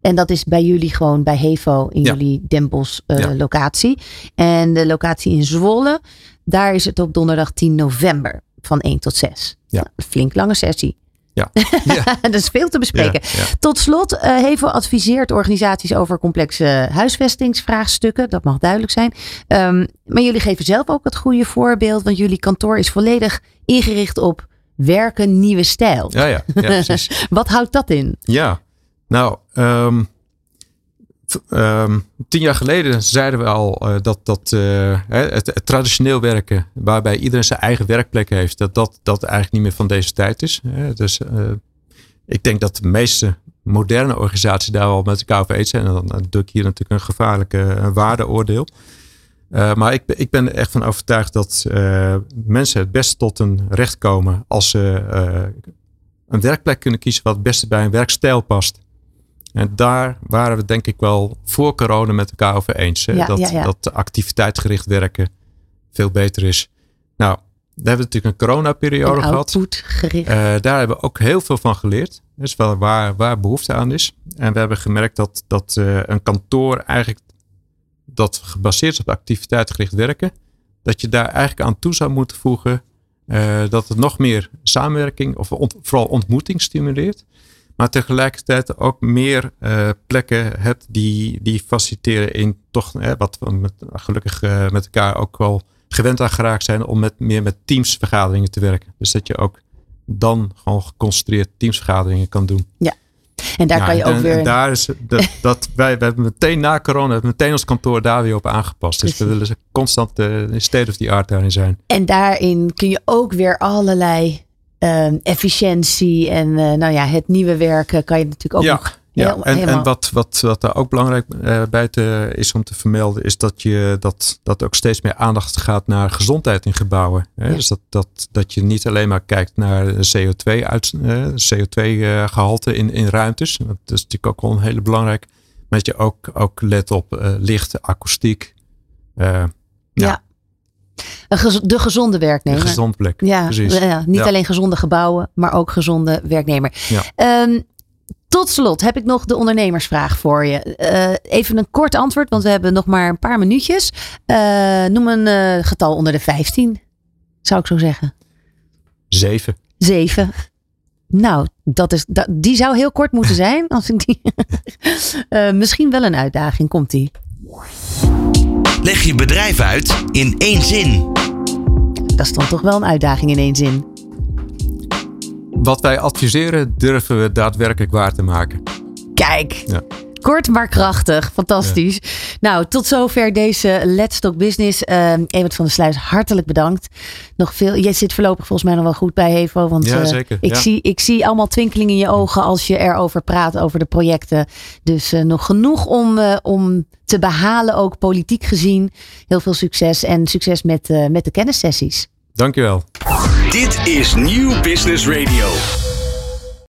En dat is bij jullie gewoon bij Hevo in Ja. jullie Den Bosch Ja. locatie. En de locatie in Zwolle, daar is het op donderdag 10 november van 1 tot 6. Ja. Nou, flink lange sessie. Ja. Ja. dat is veel te bespreken. Ja, ja. Tot slot, eh Hevo adviseert organisaties over complexe huisvestingsvraagstukken. Dat mag duidelijk zijn. Ehm, maar jullie geven zelf ook het goede voorbeeld, want jullie kantoor is volledig ingericht op werken nieuwe stijl. Ja, ja, ja, precies. Wat houdt dat in? Ja, nou, ehm, ehm, tien jaar geleden zeiden we al eh, dat, dat eh, het, het traditioneel werken, waarbij iedereen zijn eigen werkplek heeft, dat dat, dat eigenlijk niet meer van deze tijd is. Dus eh, ik denk dat de meeste moderne organisaties daar wel met elkaar over eens zijn. En dan, doe ik hier natuurlijk een gevaarlijke waardeoordeel. Maar ik, ik ben er echt van overtuigd dat mensen het best tot een recht komen als ze een werkplek kunnen kiezen wat het beste bij hun werkstijl past. En daar waren we denk ik wel voor corona met elkaar over eens. Hè? Ja, dat, ja, ja. dat activiteitsgericht werken veel beter is. Nou, daar hebben we natuurlijk een coronaperiode Een gehad. outputgericht. Eh, daar hebben we ook heel veel van geleerd. Dus wel waar, waar behoefte aan is. En we hebben gemerkt dat, dat eh, een kantoor eigenlijk dat gebaseerd is op activiteitsgericht werken, dat je daar eigenlijk aan toe zou moeten voegen eh, dat het nog meer samenwerking of ont- vooral ontmoeting stimuleert. Maar tegelijkertijd ook meer eh, plekken hebt die, die faciliteren in toch eh, wat we met, gelukkig eh, met elkaar ook wel gewend aan geraakt zijn om met, meer met teamsvergaderingen te werken. Dus dat je ook dan gewoon geconcentreerd teamsvergaderingen kan doen. en daar Ja, kan je ook weer. en daar is dat, dat wij, we hebben meteen na corona hebben meteen ons kantoor daar weer op aangepast. Dus we willen constant de state of the art daarin zijn. En daarin kun je ook weer allerlei ehm, efficiëntie en eh, nou ja, het nieuwe werken kan je natuurlijk ook ja, nog ja. heel- en, helemaal- en wat, wat, wat daar ook belangrijk eh, bij te, is om te vermelden, is dat je dat, dat ook steeds meer aandacht gaat naar gezondheid in gebouwen. Hè? Ja. Dus dat, dat, dat je niet alleen maar kijkt naar CO2 uit, eh, CO2 eh, gehalte in, in ruimtes. Dat is natuurlijk ook wel een hele belangrijk. Maar dat je ook, ook let op eh, licht, akoestiek. Ja. Een de gezonde een werknemer. gezond plek. Ja, precies. ja, niet Ja. alleen gezonde gebouwen, maar ook gezonde werknemer. Ja. Ehm, tot slot heb ik nog de ondernemersvraag voor je. Eh, even een kort antwoord, want we hebben nog maar een paar minuutjes. Eh, noem een eh, getal onder de 15, zou ik zo zeggen. Zeven. Zeven. Nou, dat is, dat, die zou heel kort moeten zijn. Als ik die, misschien wel een uitdaging. Komt die. Leg je bedrijf uit in één zin. Dat is dan toch wel een uitdaging in één zin. Wat wij adviseren durven we daadwerkelijk waar te maken. Kijk, ja. Kort maar krachtig. Fantastisch. Nou, tot zover deze Let's Talk Business. Uh, Evert van der Sluis, hartelijk bedankt. Nog veel. Jij zit voorlopig volgens mij nog wel goed bij Hevo. Want ja, eh, zeker. ik, zie, ik zie allemaal twinkelingen in je ogen als je erover praat, over de projecten. Dus uh, nog genoeg om, uh, om te behalen, ook politiek gezien. Heel veel succes en succes met, met de kennissessies. Dankjewel. Dit is Nieuw Business Radio.